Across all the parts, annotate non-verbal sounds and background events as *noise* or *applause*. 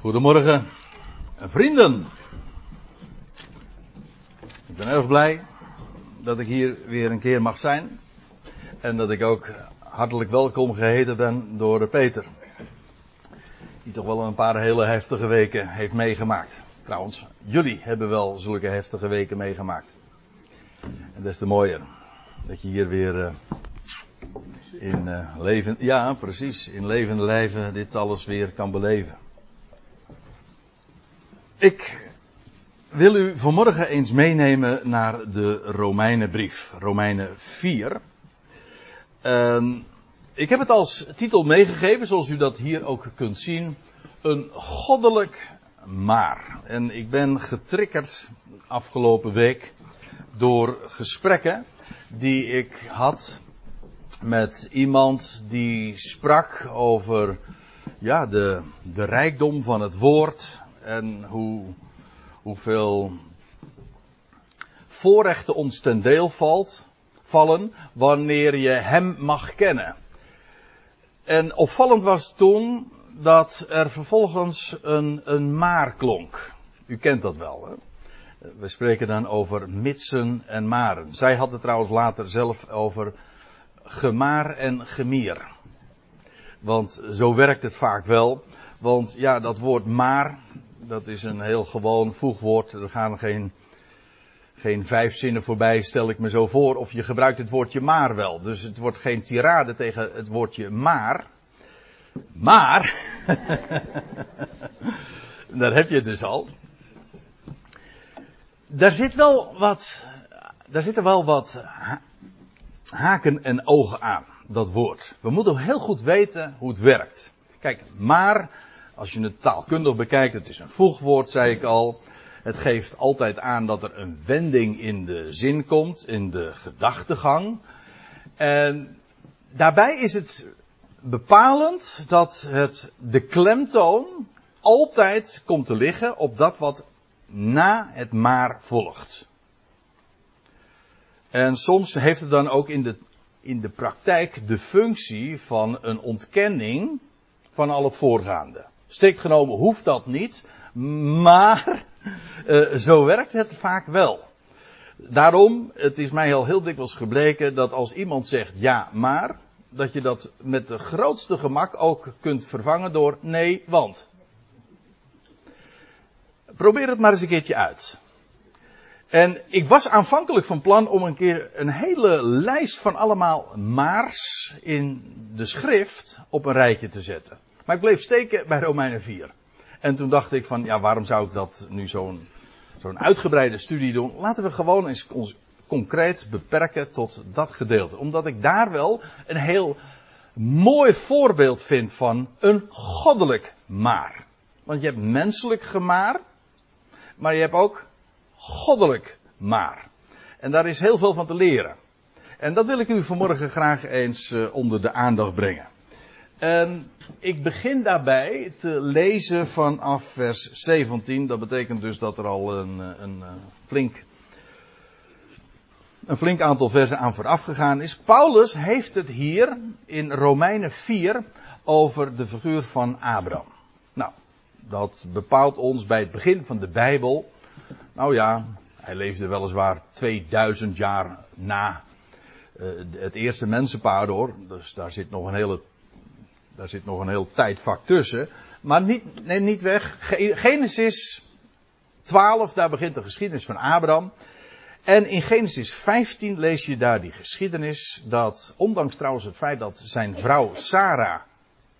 Goedemorgen, vrienden. Ik ben erg blij dat ik hier weer een keer mag zijn. En dat ik ook hartelijk welkom geheten ben door Peter. Die toch wel een paar hele heftige weken heeft meegemaakt. Trouwens, jullie hebben wel zulke heftige weken meegemaakt. En des te mooier dat je hier weer uh, in uh, leven, ja precies, in levende lijven dit alles weer kan beleven. Ik wil u vanmorgen eens meenemen naar de Romeinenbrief, Romeinen 4. Uh, ik heb het als titel meegegeven, zoals u dat hier ook kunt zien, een goddelijk maar. En ik ben getriggerd afgelopen week door gesprekken die ik had met iemand die sprak over ja, de, de rijkdom van het woord en hoe, hoeveel voorrechten ons ten deel valt, vallen wanneer je hem mag kennen. En opvallend was toen dat er vervolgens een, een maar klonk. U kent dat wel, hè? We spreken dan over mitsen en maren. Zij had het trouwens later zelf over gemaar en gemier. Want zo werkt het vaak wel. Want ja, dat woord maar, dat is een heel gewoon voegwoord. Er gaan geen, geen vijf zinnen voorbij, stel ik me zo voor. Of je gebruikt het woordje maar wel. Dus het wordt geen tirade tegen het woordje maar. Maar, *laughs* daar heb je het dus al. Daar zit wel wat, daar zitten wel wat haken en ogen aan, dat woord. We moeten heel goed weten hoe het werkt. Kijk, maar, als je het taalkundig bekijkt, het is een voegwoord, zei ik al. Het geeft altijd aan dat er een wending in de zin komt, in de gedachtegang. En daarbij is het bepalend dat het, de klemtoon altijd komt te liggen op dat wat na het maar volgt. En soms heeft het dan ook in de, in de praktijk de functie van een ontkenning van al het voorgaande. Strikt genomen hoeft dat niet, maar uh, zo werkt het vaak wel. Daarom, het is mij al heel dikwijls gebleken dat als iemand zegt ja, maar, dat je dat met de grootste gemak ook kunt vervangen door nee, want. Probeer het maar eens een keertje uit. En ik was aanvankelijk van plan om een keer een hele lijst van allemaal maars in de schrift op een rijtje te zetten. Maar ik bleef steken bij Romeinen 4. En toen dacht ik van, ja, waarom zou ik dat nu zo'n zo'n uitgebreide studie doen? Laten we gewoon eens ons concreet beperken tot dat gedeelte. Omdat ik daar wel een heel mooi voorbeeld vind van een goddelijk maar. Want je hebt menselijk gemaar, maar je hebt ook goddelijk maar. En daar is heel veel van te leren. En dat wil ik u vanmorgen graag eens uh, onder de aandacht brengen. En ik begin daarbij te lezen vanaf vers 17. Dat betekent dus dat er al een, een, een flink een flink aantal versen aan vooraf gegaan is. Paulus heeft het hier in Romeinen 4 over de figuur van Abraham. Nou, dat bepaalt ons bij het begin van de Bijbel. Nou ja, hij leefde weliswaar 2000 jaar na uh, het eerste mensenpaar hoor. Dus daar zit nog een hele, daar zit nog een heel tijdvak tussen. Maar niet, niet weg. Genesis 12, daar begint de geschiedenis van Abraham. En in Genesis 15 lees je daar die geschiedenis dat, ondanks trouwens het feit dat zijn vrouw Sarah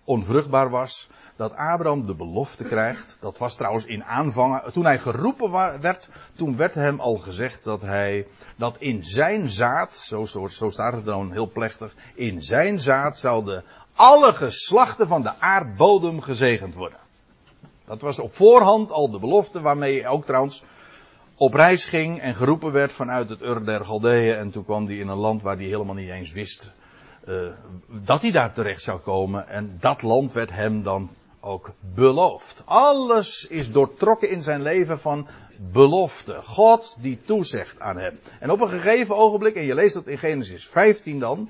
onvruchtbaar was, dat Abraham de belofte krijgt. Dat was trouwens in aanvang, toen hij geroepen werd, toen werd hem al gezegd dat hij, dat in zijn zaad, zo, zo, zo staat het dan heel plechtig, in zijn zaad zouden alle geslachten van de aardbodem gezegend worden. Dat was op voorhand al de belofte waarmee ook trouwens op reis ging en geroepen werd vanuit het Ur der Galdeeën. En toen kwam hij in een land waar hij helemaal niet eens wist uh, dat hij daar terecht zou komen. En dat land werd hem dan ook beloofd. Alles is doortrokken in zijn leven van belofte. God die toezegt aan hem. En op een gegeven ogenblik, en je leest dat in Genesis 15 dan,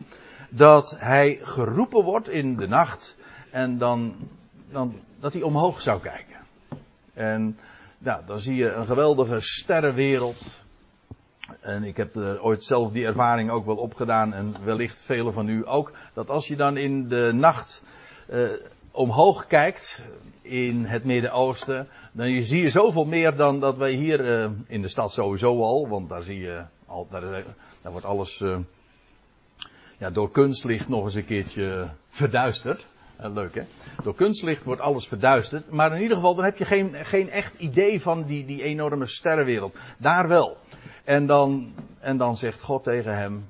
dat hij geroepen wordt in de nacht en dan, dan dat hij omhoog zou kijken. En nou, dan zie je een geweldige sterrenwereld. En ik heb ooit zelf die ervaring ook wel opgedaan. En wellicht velen van u ook. Dat als je dan in de nacht uh, omhoog kijkt. In het Midden-Oosten. Dan zie je zoveel meer dan dat wij hier uh, in de stad sowieso al. Want daar zie je al, daar, daar wordt alles ja, door kunstlicht nog eens een keertje verduisterd. Leuk hè? Door kunstlicht wordt alles verduisterd. Maar in ieder geval, dan heb je geen, geen echt idee van die, die enorme sterrenwereld. Daar wel. En dan, en dan zegt God tegen hem,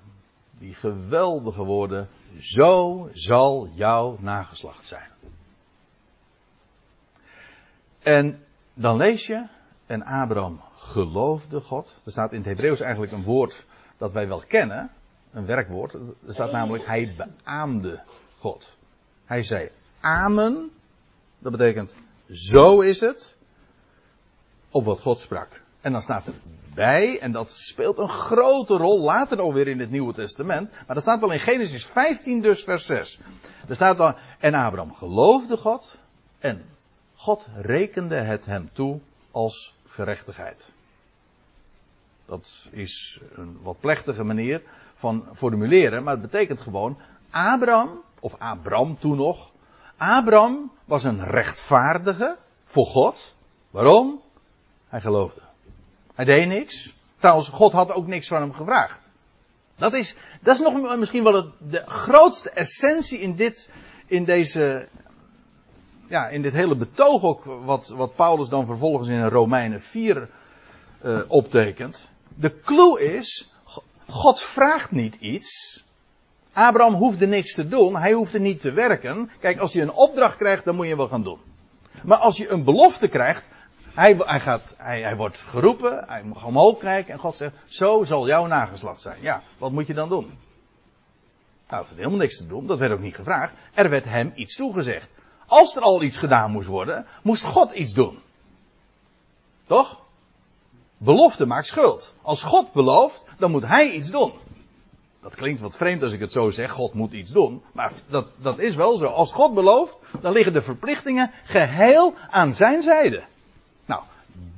die geweldige woorden, zo zal jouw nageslacht zijn. En dan lees je, en Abraham geloofde God. Er staat in het Hebreeuws eigenlijk een woord dat wij wel kennen, een werkwoord. Er staat namelijk, hij beaamde God. Hij zei amen. Dat betekent zo is het. Op wat God sprak. En dan staat er bij, en dat speelt een grote rol later alweer in het Nieuwe Testament. Maar dat staat wel in Genesis 15, dus vers 6. Er staat dan, en Abraham geloofde God, en God rekende het hem toe als gerechtigheid. Dat is een wat plechtige manier van formuleren, maar het betekent gewoon, Abraham, of Abram toen nog, Abraham was een rechtvaardige voor God. Waarom? Hij geloofde. Hij deed niks. Trouwens, God had ook niks van hem gevraagd. Dat is, dat is nog misschien wel het, de grootste essentie in dit, in deze, ja, in dit hele betoog ook, wat, wat Paulus dan vervolgens in Romeinen 4 uh, optekent. De clue is, God vraagt niet iets. Abraham hoefde niks te doen, hij hoefde niet te werken. Kijk, als je een opdracht krijgt, dan moet je wel gaan doen. Maar als je een belofte krijgt, hij, hij, gaat, hij, hij wordt geroepen, hij mag omhoog kijken en God zegt, zo zal jouw nageslacht zijn. Ja, wat moet je dan doen? Hij hoefde helemaal niks te doen, dat werd ook niet gevraagd. Er werd hem iets toegezegd. Als er al iets gedaan moest worden, moest God iets doen. Toch? Belofte maakt schuld. Als God belooft, dan moet hij iets doen. Dat klinkt wat vreemd als ik het zo zeg, God moet iets doen. Maar dat, dat is wel zo. Als God belooft, dan liggen de verplichtingen geheel aan zijn zijde.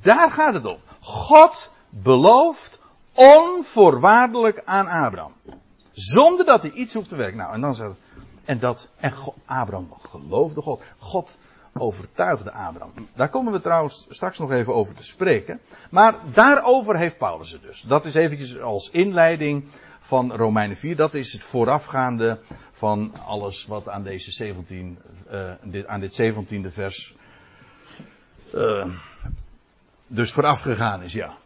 Daar gaat het om. God belooft onvoorwaardelijk aan Abraham. Zonder dat hij iets hoeft te werken. Nou, en dan zegt en dat, en God, Abraham geloofde God. God overtuigde Abraham. Daar komen we trouwens straks nog even over te spreken. Maar daarover heeft Paulus het dus. Dat is eventjes als inleiding van Romeinen 4. Dat is het voorafgaande van alles wat aan, deze 17, uh, dit, aan dit 17e vers uh, dus vooraf gegaan is, ja.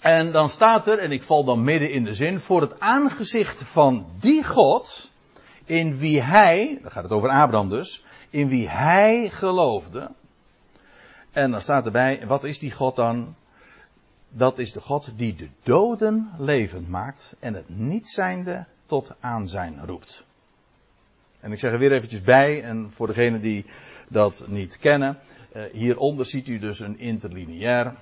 En dan staat er, en ik val dan midden in de zin, voor het aangezicht van die God, in wie hij, dan gaat het over Abraham dus, in wie hij geloofde. En dan staat erbij, wat is die God dan? Dat is de God die de doden levend maakt en het niet zijnde tot aanzijn roept. En ik zeg er weer eventjes bij, en voor degenen die dat niet kennen, hieronder ziet u dus een interlineair.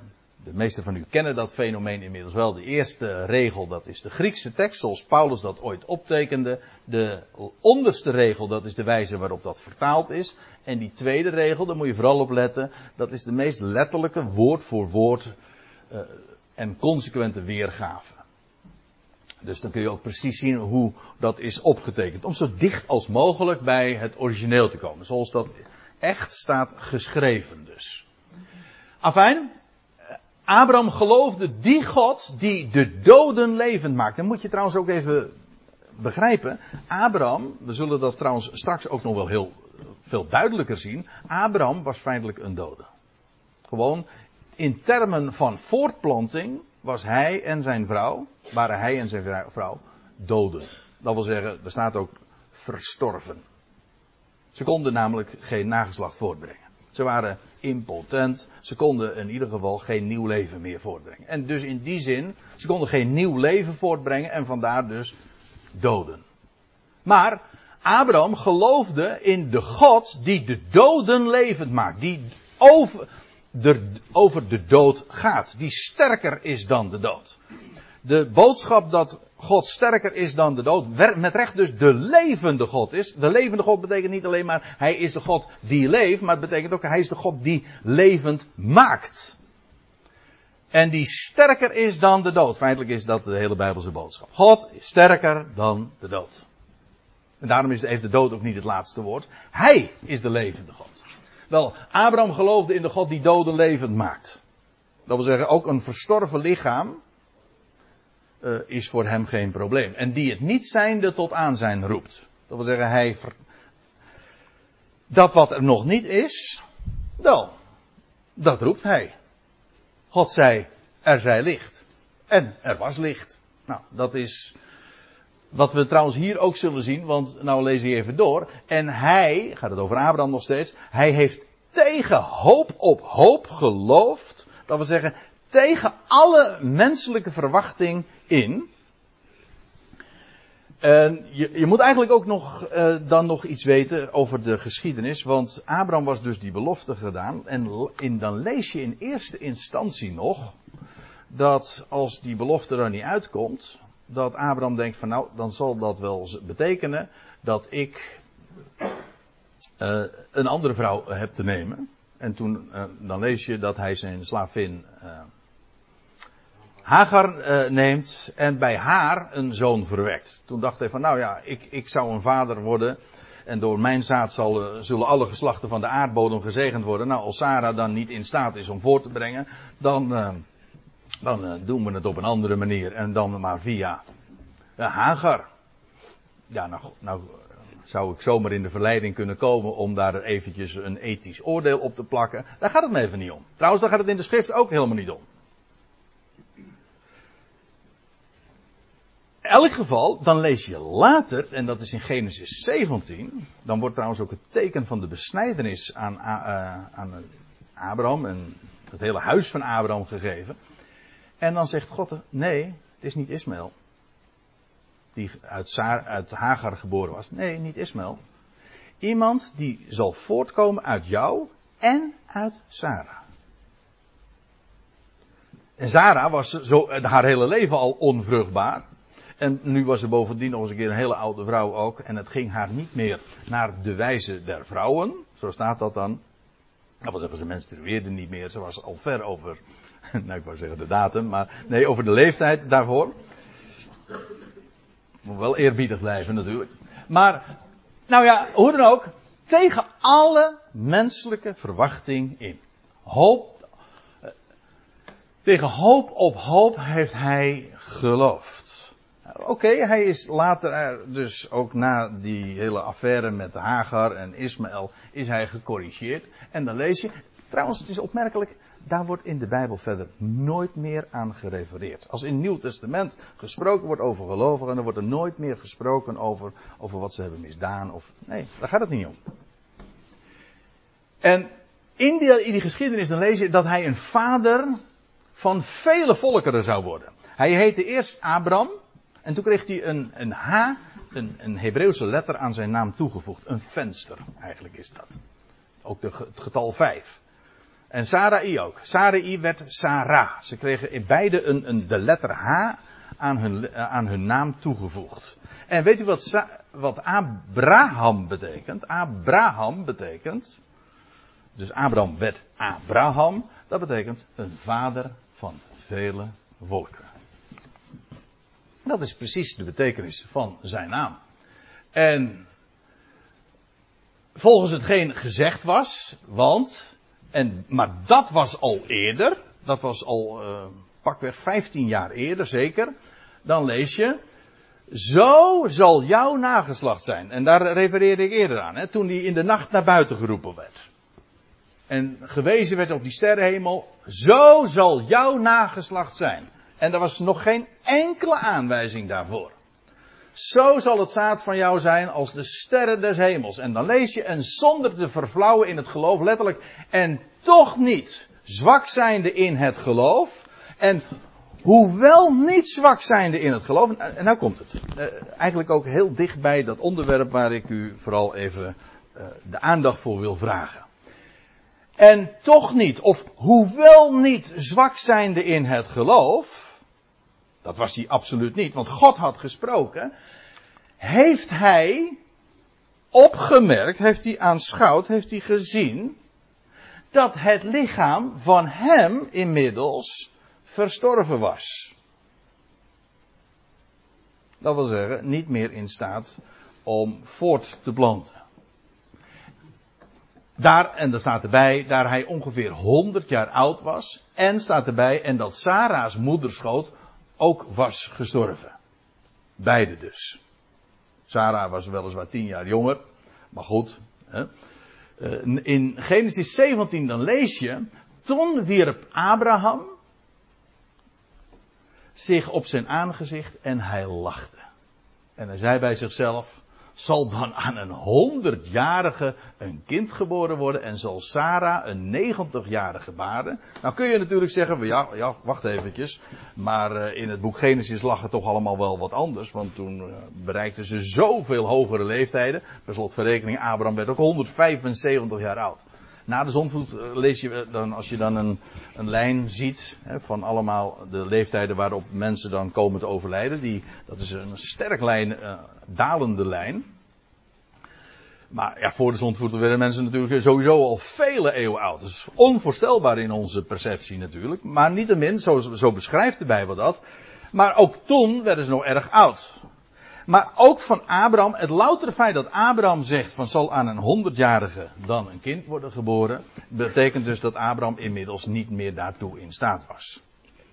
De meeste van u kennen dat fenomeen inmiddels wel. De eerste regel, dat is de Griekse tekst, zoals Paulus dat ooit optekende. De onderste regel, dat is de wijze waarop dat vertaald is. En die tweede regel, daar moet je vooral op letten, dat is de meest letterlijke woord voor woord uh, en consequente weergave. Dus dan kun je ook precies zien hoe dat is opgetekend. Om zo dicht als mogelijk bij het origineel te komen. Zoals dat echt staat geschreven dus. Afijn, Abraham geloofde die God die de doden levend maakt. Dan moet je trouwens ook even begrijpen. Abraham, we zullen dat trouwens straks ook nog wel heel veel duidelijker zien. Abraham was feitelijk een dode. Gewoon in termen van voortplanting was hij en zijn vrouw, waren hij en zijn vrouw doden. Dat wil zeggen, er staat ook verstorven. Ze konden namelijk geen nageslacht voortbrengen. Ze waren impotent. Ze konden in ieder geval geen nieuw leven meer voortbrengen. En dus in die zin, ze konden geen nieuw leven voortbrengen en vandaar dus doden. Maar Abraham geloofde in de God die de doden levend maakt. Die over de, over de dood gaat. Die sterker is dan de dood. De boodschap dat God sterker is dan de dood, met recht dus de levende God is. De levende God betekent niet alleen maar hij is de God die leeft, maar het betekent ook hij is de God die levend maakt. En die sterker is dan de dood. Feitelijk is dat de hele Bijbelse boodschap. God is sterker dan de dood. En daarom is, heeft de dood ook niet het laatste woord. Hij is de levende God. Wel, Abraham geloofde in de God die doden levend maakt. Dat wil zeggen, ook een verstorven lichaam uh, is voor hem geen probleem. En die het niet zijnde tot aanzijn roept. Dat wil zeggen, hij. Dat wat er nog niet is, wel, dat roept hij. God zei, er zij licht. En er was licht. Nou, dat is wat we trouwens hier ook zullen zien, want nou lees je even door. En hij, gaat het over Abraham nog steeds, hij heeft tegen hoop op hoop geloofd. Dat wil zeggen, tegen alle menselijke verwachting in. En je, je moet eigenlijk ook nog, uh, dan nog iets weten over de geschiedenis. Want Abraham was dus die belofte gedaan. En in, dan lees je in eerste instantie nog. Dat als die belofte er niet uitkomt. Dat Abraham denkt van nou, dan zal dat wel betekenen dat ik uh, een andere vrouw heb te nemen. En toen, uh, dan lees je dat hij zijn slavin Hagar uh, neemt en bij haar een zoon verwekt. Toen dacht hij van nou ja, ik, ik zou een vader worden. En door mijn zaad zal, uh, zullen alle geslachten van de aardbodem gezegend worden. Nou, als Sarah dan niet in staat is om voor te brengen, dan, uh, dan doen we het op een andere manier. En dan maar via Hagar. Ja, nou, nou zou ik zomaar in de verleiding kunnen komen om daar eventjes een ethisch oordeel op te plakken. Daar gaat het me even niet om. Trouwens, daar gaat het in de schrift ook helemaal niet om. Elk geval, dan lees je later, en dat is in Genesis 17, dan wordt trouwens ook het teken van de besnijdenis aan, uh, aan Abraham en het hele huis van Abraham gegeven. En dan zegt God, nee, het is niet Ismaël. Die uit, uit Hagar geboren was. Nee, niet Ismaël. Iemand die zal voortkomen uit jou en uit Sarah. En Sarah was zo, haar hele leven al onvruchtbaar. En nu was ze bovendien nog eens een keer een hele oude vrouw ook. En het ging haar niet meer naar de wijze der vrouwen. Zo staat dat dan. Dat was zeggen, ze menstrueerde niet meer. Ze was al ver over, *laughs* nou ik wou zeggen de datum, maar nee, over de leeftijd daarvoor. Moet wel eerbiedig blijven natuurlijk. Maar, nou ja, hoe dan ook. Tegen alle menselijke verwachting in. Hoop, eh, tegen hoop op hoop heeft hij geloofd. Oké, hij is later, dus ook na die hele affaire met Hagar en Ismaël, is hij gecorrigeerd. En dan lees je, trouwens het is opmerkelijk, daar wordt in de Bijbel verder nooit meer aan gerefereerd. Als in het Nieuw Testament gesproken wordt over gelovigen, dan wordt er nooit meer gesproken over, over wat ze hebben misdaan. Of, nee, daar gaat het niet om. En in die, die geschiedenis dan lees je dat hij een vader van vele volkeren zou worden. Hij heette eerst Abram. En toen kreeg hij een, een H, een, een Hebreeuwse letter aan zijn naam toegevoegd. Een venster, eigenlijk is dat. Ook het getal 5. En Sarai ook. Sarai werd Sarah. Ze kregen in beide een, een, de letter H aan hun, aan hun naam toegevoegd. En weet u wat, wat Abraham betekent? Abraham betekent. Dus Abraham werd Abraham. Dat betekent een vader van vele volken. Dat is precies de betekenis van zijn naam. En volgens hetgeen gezegd was, want, en, maar dat was al eerder, dat was al uh, pakweg 15 jaar eerder zeker, dan lees je, zo zal jouw nageslacht zijn. En daar refereerde ik eerder aan, hè, toen hij in de nacht naar buiten geroepen werd. En gewezen werd op die sterrenhemel, zo zal jouw nageslacht zijn. En er was nog geen enkele aanwijzing daarvoor. Zo zal het zaad van jou zijn als de sterren des hemels. En dan lees je, en zonder te verflauwen in het geloof, letterlijk, en toch niet zwak zijnde in het geloof. En hoewel niet zwak zijnde in het geloof, en nou komt het. Eh, eigenlijk ook heel dicht bij dat onderwerp waar ik u vooral even eh, de aandacht voor wil vragen. En toch niet, of hoewel niet zwak zijnde in het geloof, dat was hij absoluut niet, want God had gesproken, heeft hij opgemerkt, heeft hij aanschouwd, heeft hij gezien, dat het lichaam van hem inmiddels verstorven was. Dat wil zeggen, niet meer in staat om voort te planten. Daar, en er staat erbij, daar hij ongeveer 100 jaar oud was. En staat erbij, en dat Sarah's moederschoot ook was gestorven. Beide dus. Sarah was weliswaar 10 jaar jonger. Maar goed. Hè. Eh, in Genesis 17 dan lees je. Toen wierp Abraham zich op zijn aangezicht en hij lachte. En hij zei bij zichzelf zal dan aan een honderdjarige een kind geboren worden en zal Sarah een negentigjarige baren. Nou kun je natuurlijk zeggen, ja, ja wacht eventjes, maar eh, in het boek Genesis lag het toch allemaal wel wat anders, want toen uh, bereikten ze zoveel hogere leeftijden. Per slotverrekening, Abraham werd ook 175 jaar oud. Na de zonvloed eh, lees je dan, als je dan een, een lijn ziet hè, van allemaal de leeftijden waarop mensen dan komen te overlijden. Die, dat is een sterk lijn, uh, dalende lijn. Maar ja, voor de zondvloed werden mensen natuurlijk sowieso al vele eeuwen oud. Dat is onvoorstelbaar in onze perceptie natuurlijk. Maar niettemin, zo, zo beschrijft de Bijbel dat. Maar ook toen werden ze nog erg oud. Maar ook van Abraham, het loutere feit dat Abraham zegt van zal aan een honderdjarige dan een kind worden geboren, betekent dus dat Abraham inmiddels niet meer daartoe in staat was.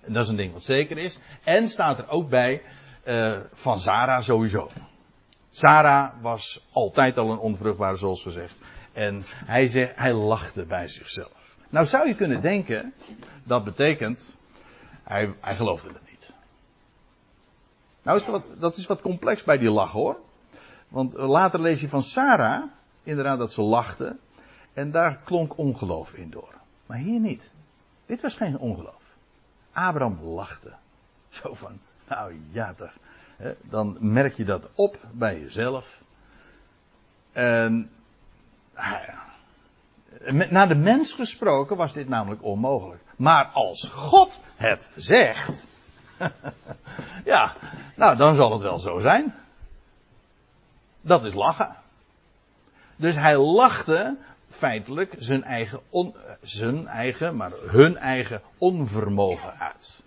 En dat is een ding wat zeker is. En staat er ook bij uh, van Sarah sowieso. Sarah was altijd al een onvruchtbare, zoals gezegd. En hij, zei, hij lachte bij zichzelf. Nou zou je kunnen denken, dat betekent, hij, hij geloofde het. Nou is dat is wat complex bij die lach hoor. Want later lees je van Sarah, inderdaad dat ze lachte. En daar klonk ongeloof in door. Maar hier niet. Dit was geen ongeloof. Abraham lachte. Zo van, nou ja toch. Dan merk je dat op bij jezelf. En naar de mens gesproken was dit namelijk onmogelijk. Maar als God het zegt, *laughs* ja, nou dan zal het wel zo zijn. Dat is lachen. Dus hij lachte feitelijk zijn eigen, on, zijn eigen, maar hun eigen onvermogen uit.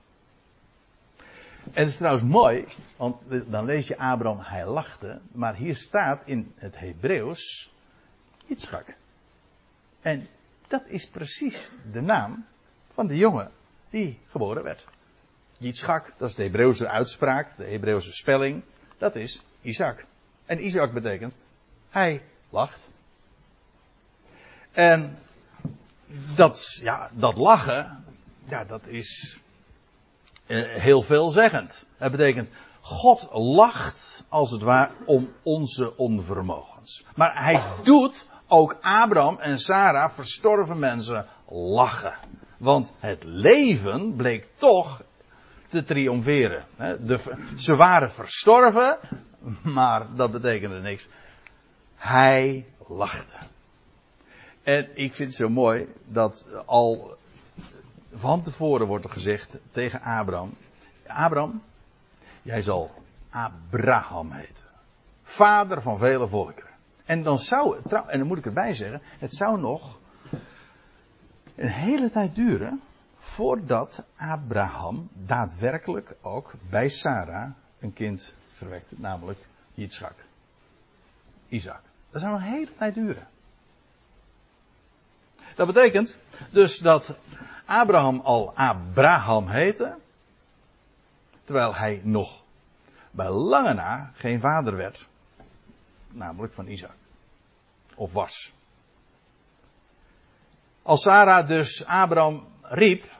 En het is trouwens mooi, want dan lees je Abraham, hij lachte, maar hier staat in het Hebreeuws Yitzchak. En dat is precies de naam van de jongen die geboren werd. Yitzchak, dat is de Hebreeuwse uitspraak, de Hebreeuwse spelling, dat is Isaac. En Isaac betekent, hij lacht. En dat, ja, dat lachen, ja, dat is uh, heel veelzeggend. Het betekent, God lacht als het ware om onze onvermogens. Maar hij doet ook Abraham en Sarah, verstorven mensen, lachen. Want het leven bleek toch te triomferen. De, ze waren verstorven, maar dat betekende niks. Hij lachte. En ik vind het zo mooi dat al van tevoren wordt er gezegd tegen Abraham: Abraham, jij zal Abraham heten. Vader van vele volkeren. En dan zou het, en dan moet ik erbij zeggen, het zou nog een hele tijd duren voordat Abraham daadwerkelijk ook bij Sarah een kind verwekte, namelijk Yitzchak. Isaac. Dat zou een hele tijd duren. Dat betekent dus dat Abraham al Abraham heette, terwijl hij nog bij lange na geen vader werd, namelijk van Isaac. Of was. Als Sarah dus Abraham riep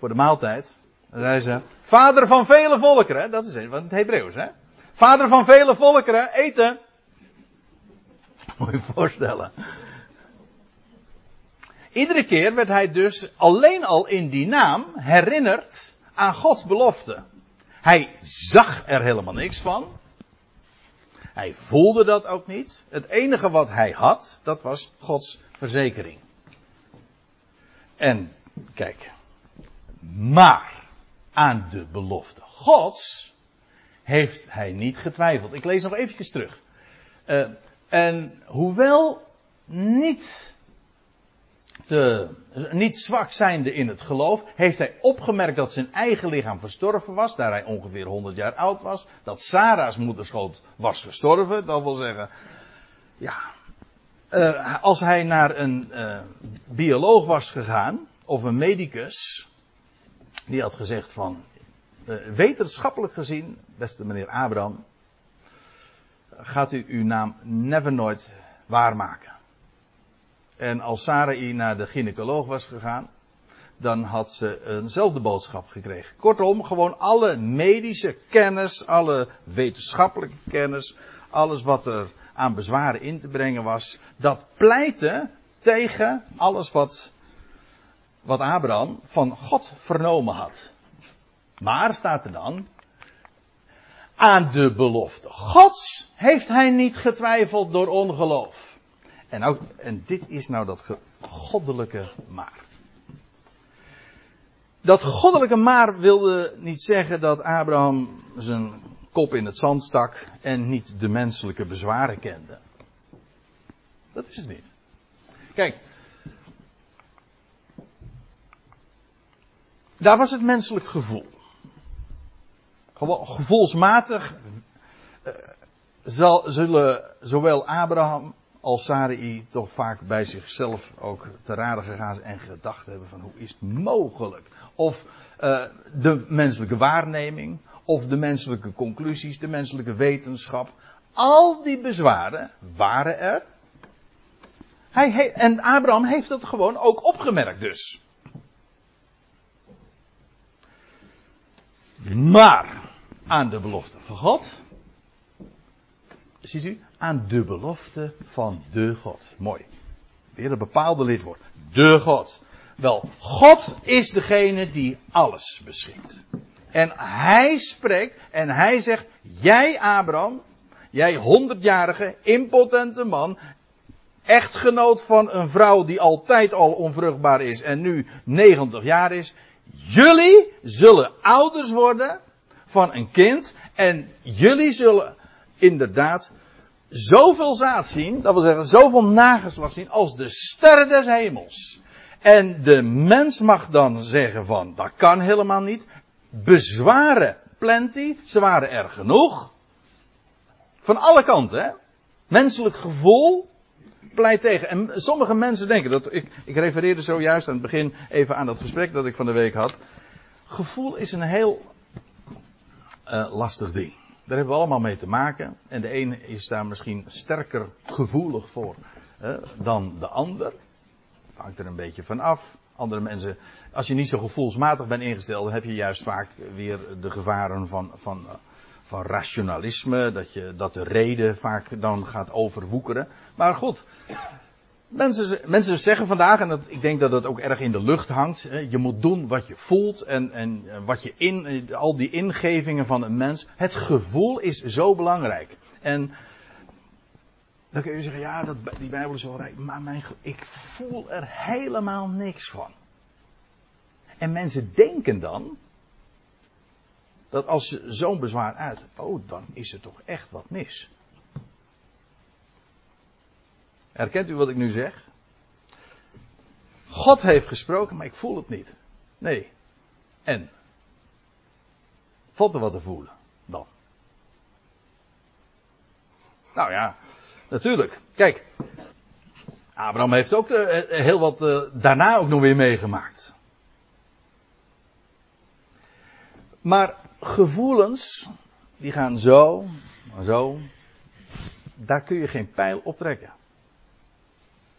voor de maaltijd, dan zei ze: Vader van vele volkeren, dat is van het Hebreeuws, hè? Vader van vele volkeren, eten. *laughs* Moet je je voorstellen. Iedere keer werd hij dus alleen al in die naam herinnerd aan Gods belofte. Hij zag er helemaal niks van. Hij voelde dat ook niet. Het enige wat hij had, dat was Gods verzekering. En kijk, maar aan de belofte Gods heeft hij niet getwijfeld. Ik lees nog eventjes terug. Uh, en hoewel niet, niet zwak zijnde in het geloof, heeft hij opgemerkt dat zijn eigen lichaam verstorven was, daar hij ongeveer 100 jaar oud was. Dat Sarah's moederschoot was gestorven, dat wil zeggen, ja, uh, als hij naar een uh, bioloog was gegaan, of een medicus, die had gezegd van, uh, wetenschappelijk gezien, beste meneer Abraham, gaat u uw naam never nooit waarmaken. En als Sarai naar de gynaecoloog was gegaan, dan had ze eenzelfde boodschap gekregen. Kortom, gewoon alle medische kennis, alle wetenschappelijke kennis, alles wat er aan bezwaren in te brengen was, dat pleitte tegen alles wat, wat Abraham van God vernomen had. Maar staat er dan, aan de belofte Gods heeft hij niet getwijfeld door ongeloof. En, ook, en dit is nou dat goddelijke maar. Dat goddelijke maar wilde niet zeggen dat Abraham zijn kop in het zand stak en niet de menselijke bezwaren kende. Dat is het niet. Kijk. Daar was het menselijk gevoel. Gewoon gevoelsmatig uh, zullen zowel Abraham als Sarai toch vaak bij zichzelf ook te raden gegaan en gedacht hebben van hoe is het mogelijk? Of uh, de menselijke waarneming, of de menselijke conclusies, de menselijke wetenschap. Al die bezwaren waren er. Hij en Abraham heeft dat gewoon ook opgemerkt dus. Maar aan de belofte van God. Ziet u? Aan de belofte van de God. Mooi. Weer een bepaalde lidwoord. De God. Wel, God is degene die alles beschikt. En hij spreekt en hij zegt, jij Abraham, jij honderdjarige, impotente man, echtgenoot van een vrouw die altijd al onvruchtbaar is en nu 90 jaar is, jullie zullen ouders worden van een kind en jullie zullen inderdaad zoveel zaad zien, dat wil zeggen zoveel nageslacht zien als de sterren des hemels. En de mens mag dan zeggen van, dat kan helemaal niet bezwaren plenty. Ze waren er genoeg. Van alle kanten, hè. Menselijk gevoel pleit tegen. En sommige mensen denken dat. Ik, ik refereerde zojuist aan het begin even aan dat gesprek dat ik van de week had. Gevoel is een heel uh, lastig ding. Daar hebben we allemaal mee te maken. En de een is daar misschien sterker gevoelig voor uh, dan de ander. Het hangt er een beetje van af. Andere mensen als je niet zo gevoelsmatig bent ingesteld, dan heb je juist vaak weer de gevaren van, van, van rationalisme, dat, je, dat de reden vaak dan gaat overwoekeren. Maar goed, mensen, mensen zeggen vandaag, en dat, ik denk dat dat ook erg in de lucht hangt, je moet doen wat je voelt en, en wat je in, al die ingevingen van een mens, het gevoel is zo belangrijk. En dan kun je zeggen, ja, dat, die Bijbel is wel rijk, maar mijn, ik voel er helemaal niks van. En mensen denken dan dat als ze zo'n bezwaar uit, oh, dan is er toch echt wat mis. Herkent u wat ik nu zeg? God heeft gesproken, maar ik voel het niet. Nee. En? Valt er wat te voelen dan? Nou ja, natuurlijk. Kijk, Abraham heeft ook uh, heel wat uh, daarna ook nog weer meegemaakt. Maar gevoelens, die gaan zo, zo. Daar kun je geen pijl op trekken.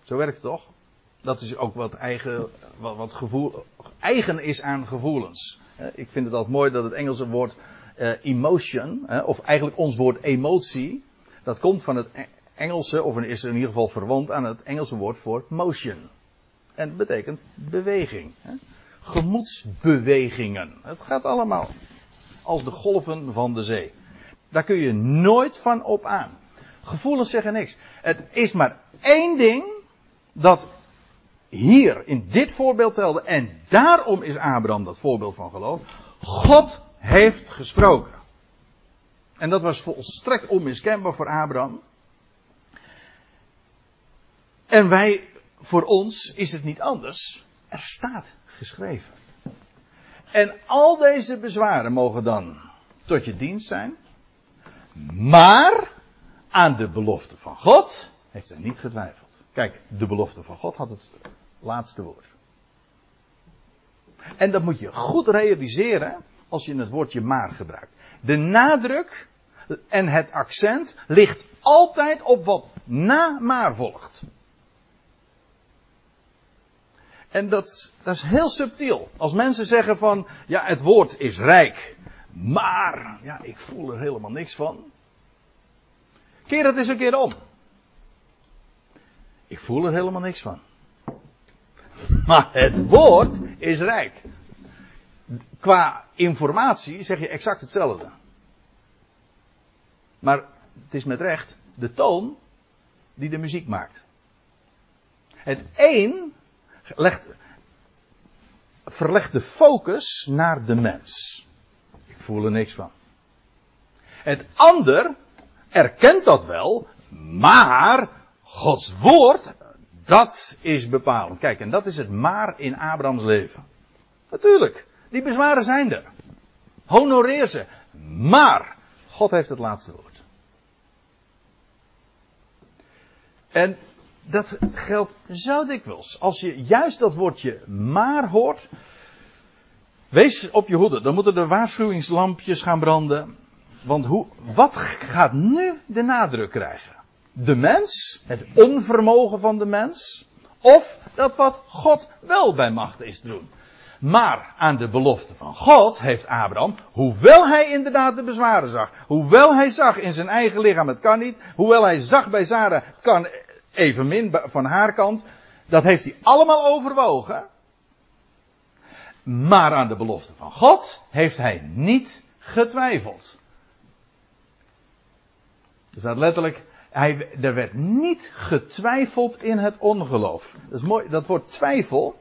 Zo werkt het toch? Dat is ook wat eigen, wat, wat gevoel, eigen is aan gevoelens. Ik vind het altijd mooi dat het Engelse woord uh, emotion, of eigenlijk ons woord emotie, dat komt van het e-, Engelse, of is in ieder geval verwant aan het Engelse woord voor motion. En dat betekent beweging gemoedsbewegingen. Het gaat allemaal als de golven van de zee. Daar kun je nooit van op aan. Gevoelens zeggen niks. Het is maar één ding dat hier in dit voorbeeld telde. En daarom is Abraham dat voorbeeld van geloof. God heeft gesproken. En dat was volstrekt onmiskenbaar voor Abraham. En wij, voor ons is het niet anders. Er staat geschreven. En al deze bezwaren mogen dan tot je dienst zijn. Maar aan de belofte van God heeft hij niet getwijfeld. Kijk, de belofte van God had het laatste woord. En dat moet je goed realiseren als je het woordje maar gebruikt. De nadruk en het accent ligt altijd op wat na maar volgt. En dat, dat is heel subtiel. Als mensen zeggen van, ja, het woord is rijk, maar, ja, ik voel er helemaal niks van. Keer het eens een keer om. Ik voel er helemaal niks van. Maar het woord is rijk. Qua informatie zeg je exact hetzelfde. Maar het is met recht de toon die de muziek maakt. Het een legt, verlegt de focus naar de mens. Ik voel er niks van. Het ander erkent dat wel, maar Gods woord, dat is bepalend. Kijk, en dat is het maar in Abrahams leven. Natuurlijk, die bezwaren zijn er. Honoreer ze. Maar God heeft het laatste woord. En dat geldt zo dikwijls. Als je juist dat woordje maar hoort. Wees op je hoede. Dan moeten de waarschuwingslampjes gaan branden. Want hoe, wat gaat nu de nadruk krijgen? De mens? Het onvermogen van de mens? Of dat wat God wel bij macht is te doen? Maar aan de belofte van God heeft Abraham, hoewel hij inderdaad de bezwaren zag, hoewel hij zag in zijn eigen lichaam het kan niet, hoewel hij zag bij Sarah het kan evenmin van haar kant, dat heeft hij allemaal overwogen. Maar aan de belofte van God heeft hij niet getwijfeld. Er staat letterlijk, hij, er werd niet getwijfeld in het ongeloof. Dat is mooi, dat woord twijfel,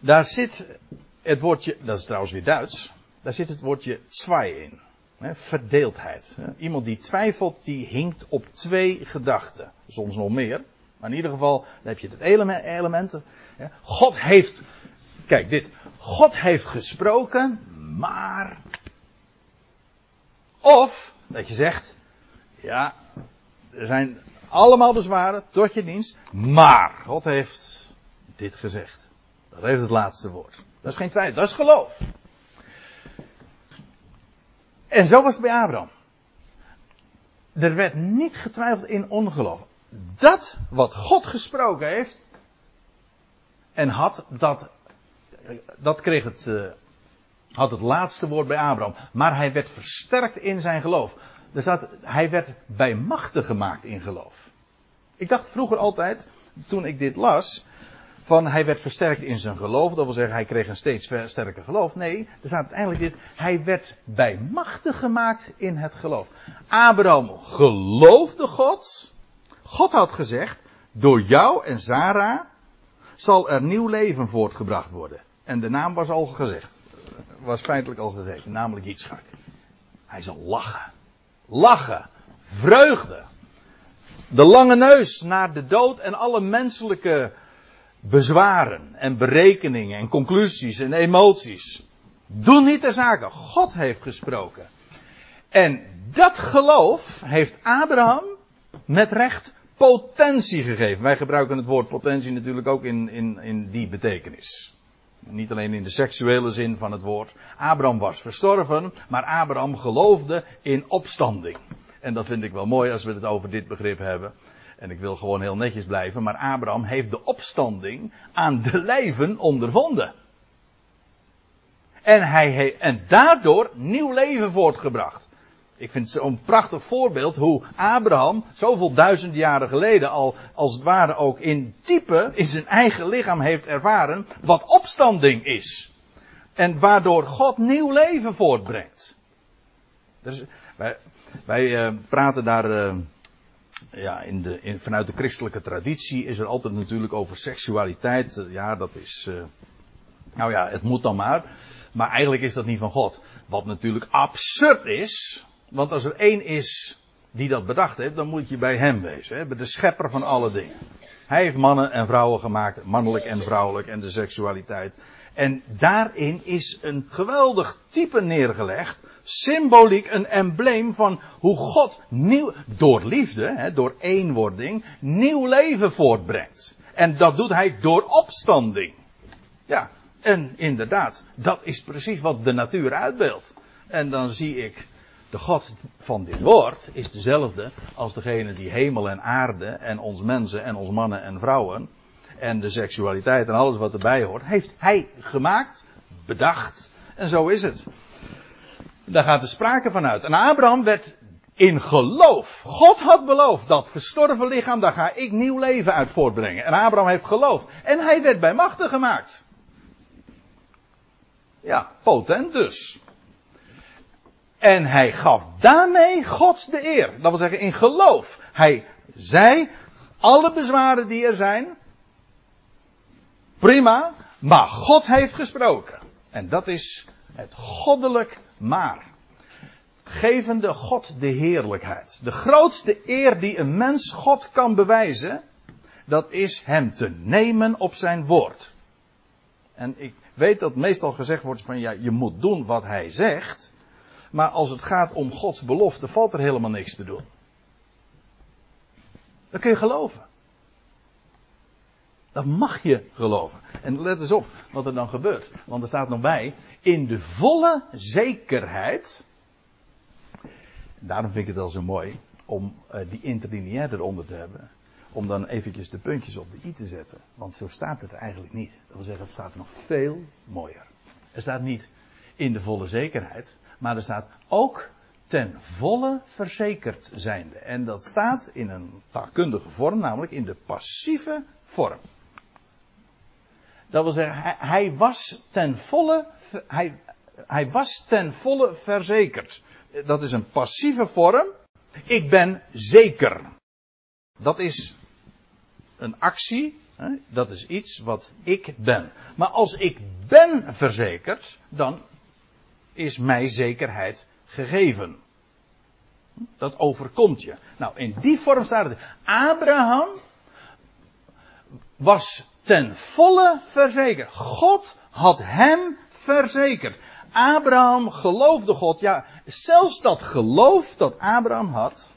daar zit het woordje, dat is trouwens weer Duits, daar zit het woordje zwei in. Verdeeldheid. Iemand die twijfelt, die hinkt op twee gedachten. Soms nog meer. Maar in ieder geval, dan heb je het element. God heeft, kijk dit. God heeft gesproken, maar. Of, dat je zegt, ja, er zijn allemaal bezwaren tot je dienst, maar God heeft dit gezegd. Dat heeft het laatste woord. Dat is geen twijfel, dat is geloof. En zo was het bij Abraham. Er werd niet getwijfeld in ongeloof. Dat wat God gesproken heeft en had, dat, dat kreeg het, uh, had het laatste woord bij Abraham. Maar hij werd versterkt in zijn geloof. Er staat, hij werd bij machten gemaakt in geloof. Ik dacht vroeger altijd, toen ik dit las, van hij werd versterkt in zijn geloof. Dat wil zeggen, hij kreeg een steeds sterker geloof. Nee, er staat uiteindelijk dit, hij werd bij machten gemaakt in het geloof. Abraham geloofde God. God had gezegd, door jou en Sarah zal er nieuw leven voortgebracht worden. En de naam was al gezegd. Was feitelijk al gezegd, namelijk Yitzchak. Hij zal lachen. Lachen. Vreugde. De lange neus naar de dood en alle menselijke bezwaren en berekeningen en conclusies en emoties. Doe niet de zaken. God heeft gesproken. En dat geloof heeft Abraham met recht potentie gegeven. Wij gebruiken het woord potentie natuurlijk ook in, in, in die betekenis. Niet alleen in de seksuele zin van het woord. Abraham was verstorven, maar Abraham geloofde in opstanding. En dat vind ik wel mooi als we het over dit begrip hebben. En ik wil gewoon heel netjes blijven, maar Abraham heeft de opstanding aan de lijven ondervonden. En, hij heeft, en daardoor nieuw leven voortgebracht. Ik vind het zo'n prachtig voorbeeld hoe Abraham zoveel duizend jaren geleden al als het ware ook in type in zijn eigen lichaam heeft ervaren wat opstanding is. En waardoor God nieuw leven voortbrengt. Dus wij, wij uh, praten daar uh, ja, in de, vanuit de christelijke traditie is er altijd natuurlijk over seksualiteit. ja, dat is. Uh, nou ja, het moet dan maar. Maar eigenlijk is dat niet van God. Wat natuurlijk absurd is. Want als er één is die dat bedacht heeft, dan moet je bij hem wezen. Hè? Bij de schepper van alle dingen. Hij heeft mannen en vrouwen gemaakt, mannelijk en vrouwelijk en de seksualiteit. En daarin is een geweldig type neergelegd. Symboliek, een embleem van hoe God nieuw, door liefde, hè, door eenwording, nieuw leven voortbrengt. En dat doet hij door opstanding. Ja, en inderdaad, dat is precies wat de natuur uitbeeldt. En dan zie ik, de God van dit woord is dezelfde als degene die hemel en aarde en ons mensen en ons mannen en vrouwen en de seksualiteit en alles wat erbij hoort, heeft hij gemaakt, bedacht en zo is het. Daar gaat de sprake van uit. En Abraham werd in geloof. God had beloofd dat verstorven lichaam, daar ga ik nieuw leven uit voortbrengen. En Abraham heeft geloofd. En hij werd bij machten gemaakt. Ja, potent dus. En hij gaf daarmee God de eer. Dat wil zeggen in geloof. Hij zei, alle bezwaren die er zijn, prima, maar God heeft gesproken. En dat is het goddelijk maar. Gevende God de heerlijkheid. De grootste eer die een mens God kan bewijzen, dat is hem te nemen op zijn woord. En ik weet dat meestal gezegd wordt van ja, je moet doen wat hij zegt. Maar als het gaat om Gods belofte, valt er helemaal niks te doen. Dat kun je geloven. Dat mag je geloven. En let eens op wat er dan gebeurt. Want er staat nog bij, in de volle zekerheid. Daarom vind ik het wel zo mooi om uh, die interlineair eronder te hebben. Om dan eventjes de puntjes op de i te zetten. Want zo staat het eigenlijk niet. Dat wil zeggen, het staat nog veel mooier. Er staat niet in de volle zekerheid. Maar er staat ook ten volle verzekerd zijnde. En dat staat in een taalkundige vorm, namelijk in de passieve vorm. Dat wil zeggen, hij, was ten volle, hij, hij was ten volle verzekerd. Dat is een passieve vorm. Ik ben zeker. Dat is een actie. Hè? Dat is iets wat ik ben. Maar als ik ben verzekerd, dan is mij zekerheid gegeven. Dat overkomt je. Nou, in die vorm staat het. Abraham was ten volle verzekerd. God had hem verzekerd. Abraham geloofde God. Ja, zelfs dat geloof dat Abraham had.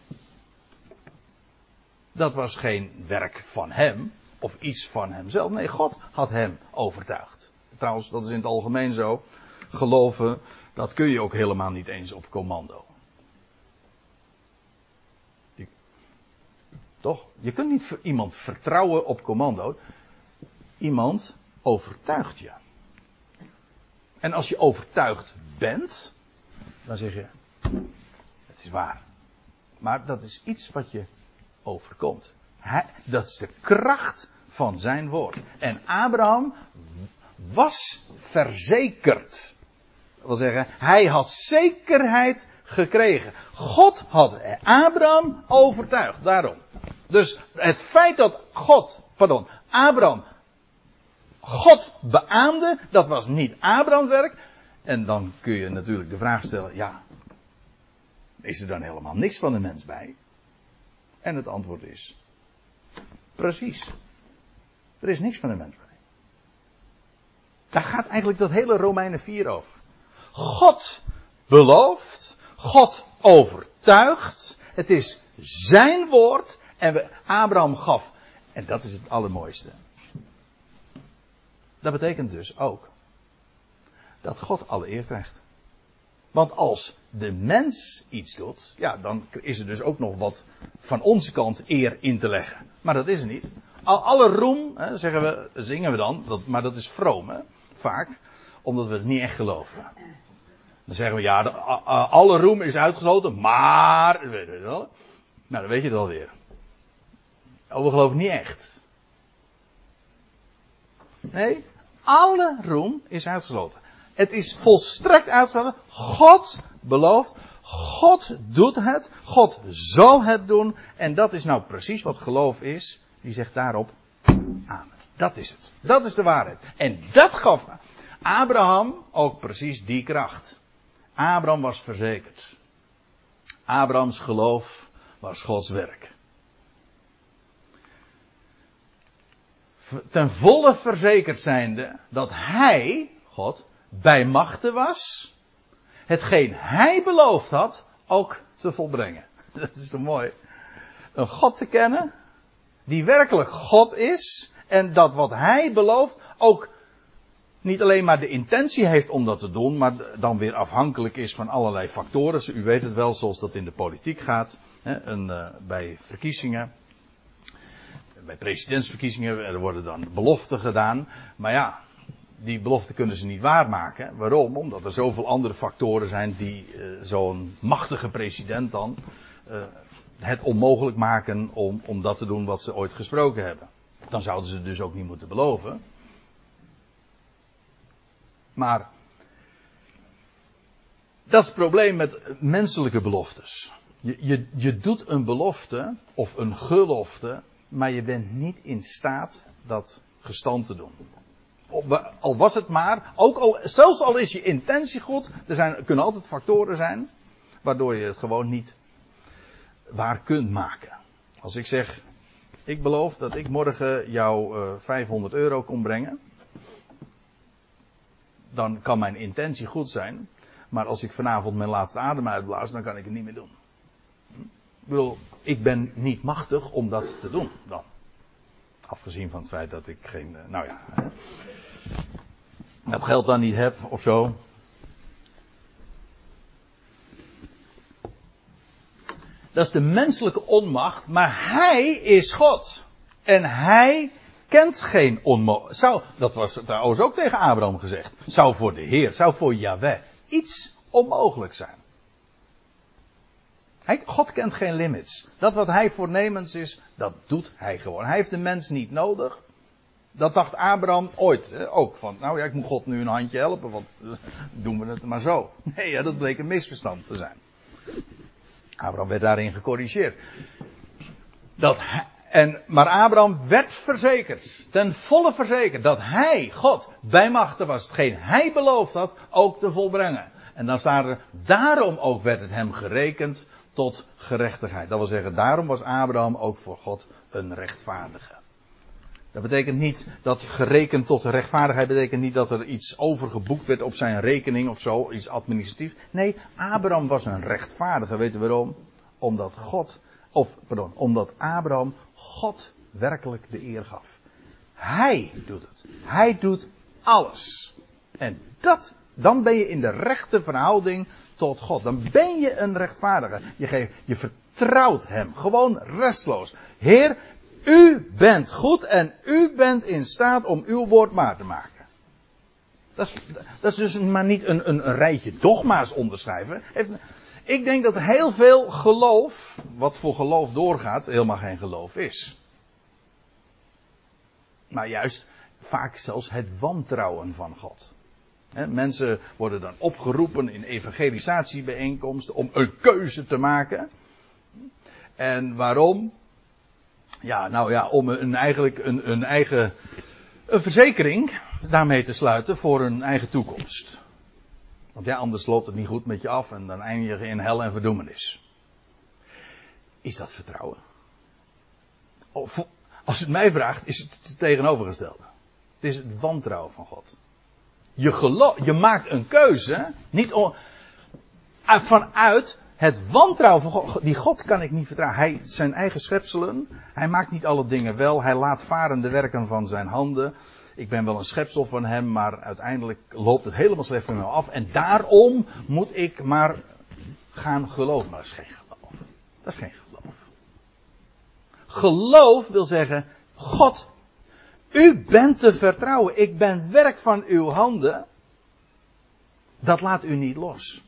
Dat was geen werk van hem. Of iets van hemzelf. Nee, God had hem overtuigd. Trouwens, dat is in het algemeen zo. Geloven, dat kun je ook helemaal niet eens op commando. Toch? Je kunt niet iemand vertrouwen op commando. Iemand overtuigt je. En als je overtuigd bent, dan zeg je: Het is waar. Maar dat is iets wat je overkomt. Dat is de kracht van zijn woord. En Abraham was verzekerd. Dat wil zeggen, hij had zekerheid gekregen. God had Abraham overtuigd. Daarom. Dus het feit dat God, pardon, Abraham God beaamde, dat was niet Abrahams werk. En dan kun je natuurlijk de vraag stellen, ja, is er dan helemaal niks van de mens bij? En het antwoord is, precies. Er is niks van de mens bij. Daar gaat eigenlijk dat hele Romeinen 4 over. God belooft, God overtuigt, het is zijn woord en Abraham gaf, en dat is het allermooiste. Dat betekent dus ook dat God alle eer krijgt. Want als de mens iets doet, ja, dan is er dus ook nog wat van onze kant eer in te leggen. Maar dat is er niet. Alle roem, hè, zeggen we, zingen we dan, dat, maar dat is vroom, hè, vaak, omdat we het niet echt geloven. Dan zeggen we, ja, de, alle roem is uitgesloten, maar. Nou, dan weet je het alweer. Oh, we geloven niet echt. Nee, alle roem is uitgesloten. Het is volstrekt uitgesloten. God belooft. God doet het. God zal het doen. En dat is nou precies wat geloof is. Die zegt daarop amen. Dat is het. Dat is de waarheid. En dat gaf Abraham ook precies die kracht. Abraham was verzekerd. Abrahams geloof was Gods werk. Ten volle verzekerd zijnde dat hij, God, bij machten was, hetgeen hij beloofd had, ook te volbrengen. *laughs* Dat is toch mooi? Een God te kennen, die werkelijk God is, en dat wat hij belooft ook niet alleen maar de intentie heeft om dat te doen, maar dan weer afhankelijk is van allerlei factoren. U weet het wel, zoals dat in de politiek gaat. Hè, een, uh, bij verkiezingen, bij presidentsverkiezingen, er worden dan beloften gedaan. Maar ja, die beloften kunnen ze niet waarmaken. Waarom? Omdat er zoveel andere factoren zijn die uh, zo'n machtige president dan uh, het onmogelijk maken om, om dat te doen wat ze ooit gesproken hebben. Dan zouden ze dus ook niet moeten beloven. Maar dat is het probleem met menselijke beloftes. Je, je, je doet een belofte of een gelofte, maar je bent niet in staat dat gestand te doen. Al was het maar, ook al, zelfs al is je intentie goed, er zijn, kunnen altijd factoren zijn waardoor je het gewoon niet waar kunt maken. Als ik zeg, ik beloof dat ik morgen jou uh, eh, 500 euro kom brengen. Dan kan mijn intentie goed zijn. Maar als ik vanavond mijn laatste adem uitblaas, dan kan ik het niet meer doen. Bedoel, ik ben niet machtig om dat te doen dan. Afgezien van het feit dat ik geen, uh, nou ja, dat geld dan niet heb of zo. Dat is de menselijke onmacht, maar hij is God. En hij kent geen onmogelijk. Dat was trouwens ook tegen Abraham gezegd. Zou voor de Heer, zou voor Yahweh iets onmogelijk zijn. Hij, God kent geen limits. Dat wat hij voornemens is, dat doet hij gewoon. Hij heeft de mens niet nodig. Dat dacht Abraham ooit hè, ook. Van, nou ja, ik moet God nu een handje helpen, want uh, doen we het maar zo. *laughs* Nee, ja, dat bleek een misverstand te zijn. Abraham werd daarin gecorrigeerd. Dat en, maar Abraham werd verzekerd, ten volle verzekerd, dat hij, God, bij machten was hetgeen hij beloofd had, ook te volbrengen. En dan staat er, daarom ook werd het hem gerekend tot gerechtigheid. Dat wil zeggen, daarom was Abraham ook voor God een rechtvaardige. Dat betekent niet dat gerekend tot rechtvaardigheid betekent niet dat er iets overgeboekt werd op zijn rekening of zo, iets administratief. Nee, Abraham was een rechtvaardige. Weet je waarom? Omdat God, of pardon, omdat Abraham God werkelijk de eer gaf. Hij doet het. Hij doet alles. En dat, dan ben je in de rechte verhouding tot God. Dan ben je een rechtvaardige. Je, geeft, je vertrouwt hem. Gewoon restloos. Heer, u bent goed en u bent in staat om uw woord maar te maken. Dat is, dat is dus maar niet een, een, een rijtje dogma's onderschrijven. Ik denk dat heel veel geloof, wat voor geloof doorgaat, helemaal geen geloof is. Maar juist vaak zelfs het wantrouwen van God. Mensen worden dan opgeroepen in evangelisatiebijeenkomsten om een keuze te maken. En waarom? Ja, nou ja, om een, eigenlijk een, een eigen een verzekering daarmee te sluiten voor een eigen toekomst. Want ja, anders loopt het niet goed met je af en dan eindig je in hel en verdoemenis. Is dat vertrouwen? Of, als het mij vraagt, is het het tegenovergestelde. Het is het wantrouwen van God. Je, je maakt een keuze, niet om, vanuit het wantrouwen van God, die God kan ik niet vertrouwen. Hij, zijn eigen schepselen, hij maakt niet alle dingen wel, hij laat varen de werken van zijn handen. Ik ben wel een schepsel van hem, maar uiteindelijk loopt het helemaal slecht van me af. En daarom moet ik maar gaan geloven. Maar dat is geen geloof. Dat is geen geloof. Geloof wil zeggen, God, u bent te vertrouwen. Ik ben werk van uw handen. Dat laat u niet los.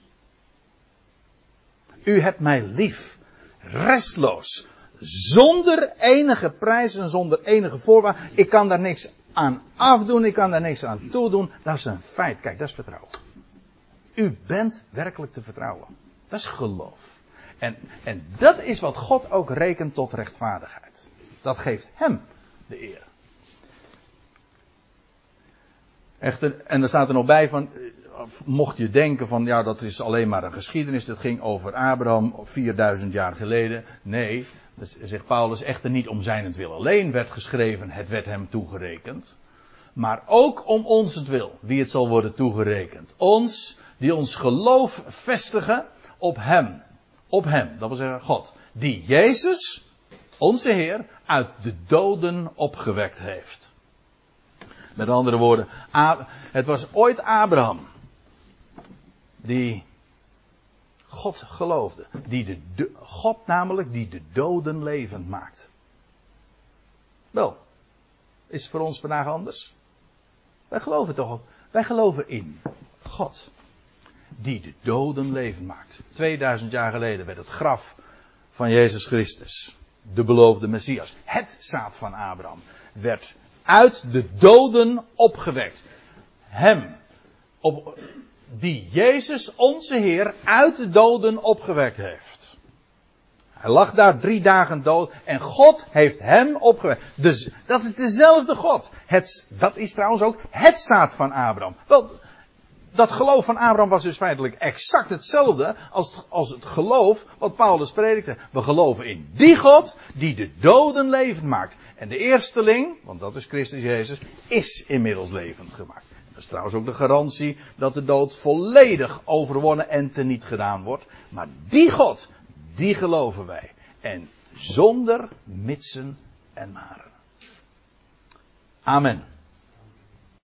U hebt mij lief. Restloos. Zonder enige prijs en zonder enige voorwaarden. Ik kan daar niks aan afdoen. Ik kan daar niks aan toedoen. Dat is een feit. Kijk, dat is vertrouwen. U bent werkelijk te vertrouwen. Dat is geloof. En, en dat is wat God ook rekent tot rechtvaardigheid. Dat geeft hem de eer. En er staat er nog bij van, mocht je denken van ja, dat is alleen maar een geschiedenis, dat ging over Abraham 4000 jaar geleden. Nee, dus zegt Paulus echter niet om zijn wil alleen werd geschreven, het werd hem toegerekend. Maar ook om ons het wil, wie het zal worden toegerekend. Ons, die ons geloof vestigen op hem. Op hem, dat wil zeggen God. Die Jezus, onze Heer, uit de doden opgewekt heeft. Met andere woorden, het was ooit Abraham die God geloofde. Die de, God namelijk die de doden levend maakt. Wel, is het voor ons vandaag anders? Wij geloven toch ook. Wij geloven in God. Die de doden levend maakt. 2000 jaar geleden werd het graf van Jezus Christus. De beloofde Messias. Het zaad van Abraham. Werd uit de doden opgewekt. Hem. Op, die Jezus onze Heer uit de doden opgewekt heeft. Hij lag daar drie dagen dood en God heeft hem opgewekt. Dus dat is dezelfde God. Het, dat is trouwens ook het staat van Abraham. Dat geloof van Abraham was dus feitelijk exact hetzelfde als, als het geloof wat Paulus predikte. We geloven in die God die de doden levend maakt. En de eersteling, want dat is Christus Jezus, is inmiddels levend gemaakt. Dat is trouwens ook de garantie dat de dood volledig overwonnen en teniet gedaan wordt. Maar die God, die geloven wij. En zonder mitsen en maren. Amen.